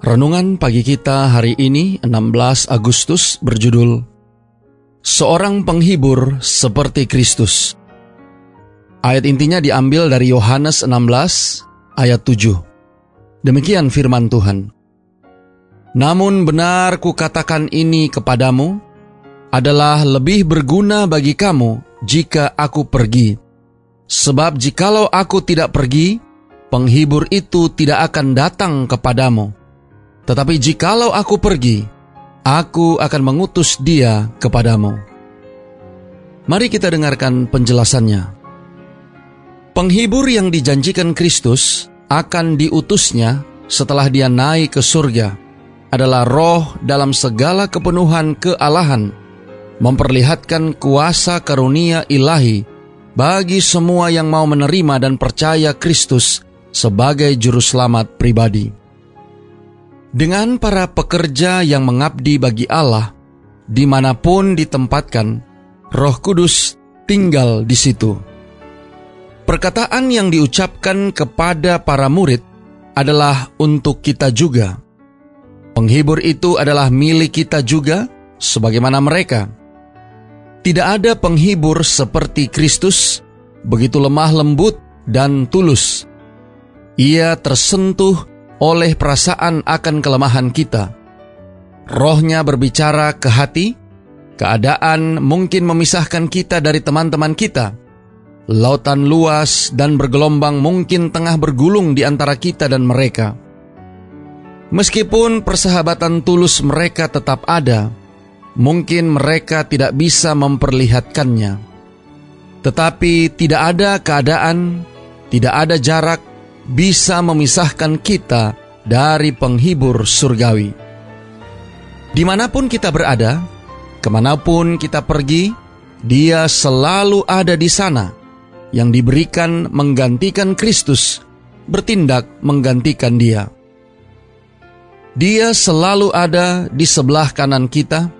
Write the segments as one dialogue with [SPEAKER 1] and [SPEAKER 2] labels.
[SPEAKER 1] Renungan pagi kita hari ini 16 Agustus berjudul Seorang penghibur seperti Kristus. Ayat intinya diambil dari Yohanes 16 ayat 7. Demikian firman Tuhan. Namun benar kukatakan ini kepadamu adalah lebih berguna bagi kamu jika aku pergi. Sebab jikalau aku tidak pergi, penghibur itu tidak akan datang kepadamu. Tetapi jikalau aku pergi, aku akan mengutus dia kepadamu. Mari kita dengarkan penjelasannya. Penghibur yang dijanjikan Kristus akan diutusnya setelah dia naik ke surga adalah roh dalam segala kepenuhan kealahan, memperlihatkan kuasa karunia ilahi bagi semua yang mau menerima dan percaya Kristus sebagai juru selamat pribadi. Dengan para pekerja yang mengabdi bagi Allah, di mana pun ditempatkan, Roh Kudus tinggal di situ. Perkataan yang diucapkan kepada para murid adalah untuk kita juga. Penghibur itu adalah milik kita juga, sebagaimana mereka. Tidak ada penghibur seperti Kristus, begitu lemah lembut dan tulus. Ia tersentuh oleh perasaan akan kelemahan kita. Rohnya berbicara ke hati, keadaan mungkin memisahkan kita dari teman-teman kita. Lautan luas dan bergelombang mungkin tengah bergulung di antara kita dan mereka. Meskipun persahabatan tulus mereka tetap ada, mungkin mereka tidak bisa memperlihatkannya. Tetapi tidak ada keadaan, tidak ada jarak, bisa memisahkan kita dari penghibur surgawi. Di mana pun kita berada, ke mana pun kita pergi, dia selalu ada di sana, yang diberikan menggantikan Kristus, bertindak menggantikan dia. Dia selalu ada di sebelah kanan kita,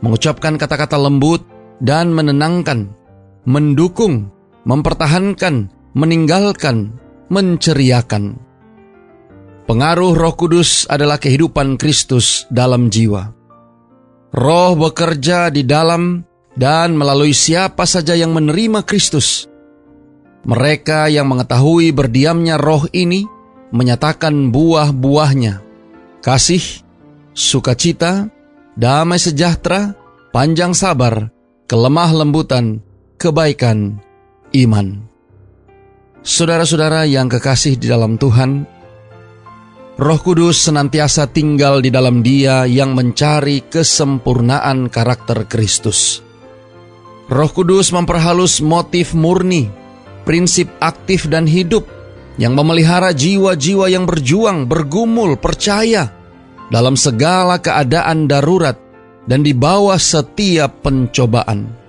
[SPEAKER 1] mengucapkan kata-kata lembut dan menenangkan, mendukung, mempertahankan, meninggalkan, menceriakan. Pengaruh Roh Kudus adalah kehidupan Kristus dalam jiwa. Roh bekerja di dalam dan melalui siapa saja yang menerima Kristus. Mereka yang mengetahui berdiamnya roh ini menyatakan buah-buahnya. Kasih, sukacita, damai sejahtera, panjang sabar, kelemah lembutan, kebaikan, iman. Saudara-saudara yang kekasih di dalam Tuhan, Roh Kudus senantiasa tinggal di dalam Dia yang mencari kesempurnaan karakter Kristus. Roh Kudus memperhalus motif murni, prinsip aktif dan hidup yang memelihara jiwa-jiwa yang berjuang, bergumul, percaya dalam segala keadaan darurat dan di bawah setiap pencobaan.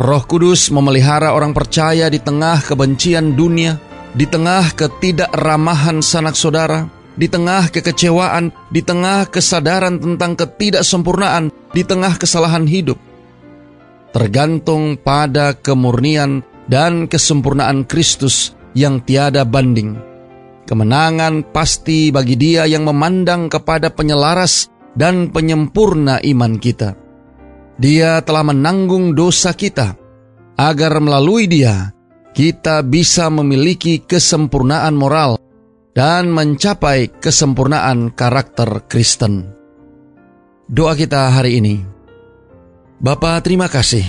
[SPEAKER 1] Roh Kudus memelihara orang percaya di tengah kebencian dunia, di tengah ketidakramahan sanak saudara, di tengah kekecewaan, di tengah kesadaran tentang ketidaksempurnaan, di tengah kesalahan hidup. Tergantung pada kemurnian dan kesempurnaan Kristus yang tiada banding. Kemenangan pasti bagi dia yang memandang kepada penyelaras dan penyempurna iman kita. Dia telah menanggung dosa kita, agar melalui Dia kita bisa memiliki kesempurnaan moral dan mencapai kesempurnaan karakter Kristen. Doa kita hari ini, Bapa terima kasih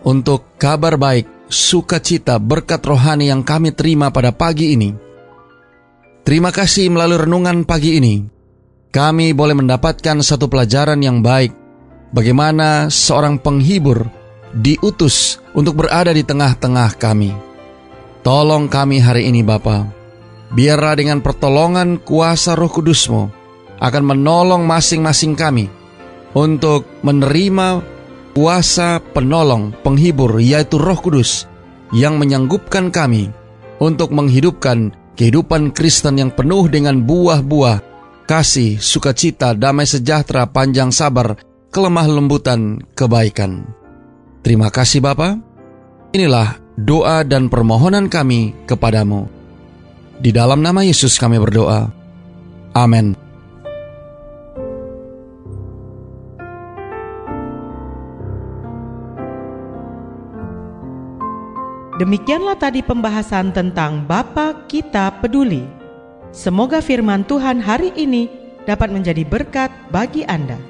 [SPEAKER 1] untuk kabar baik, sukacita, berkat rohani yang kami terima pada pagi ini. Terima kasih melalui renungan pagi ini, kami boleh mendapatkan satu pelajaran yang baik bagaimana seorang penghibur diutus untuk berada di tengah-tengah kami. Tolong kami hari ini Bapa, biarlah dengan pertolongan kuasa roh kudusmu akan menolong masing-masing kami untuk menerima kuasa penolong, penghibur, yaitu Roh Kudus, yang menyanggupkan kami untuk menghidupkan kehidupan Kristen yang penuh dengan buah-buah, kasih, sukacita, damai sejahtera, panjang sabar, kelemah lembutan, kebaikan. Terima kasih Bapa. Inilah doa dan permohonan kami kepadamu. Di dalam nama Yesus kami berdoa. Amin.
[SPEAKER 2] Demikianlah tadi pembahasan tentang Bapa Kita Peduli. Semoga firman Tuhan hari ini dapat menjadi berkat bagi Anda.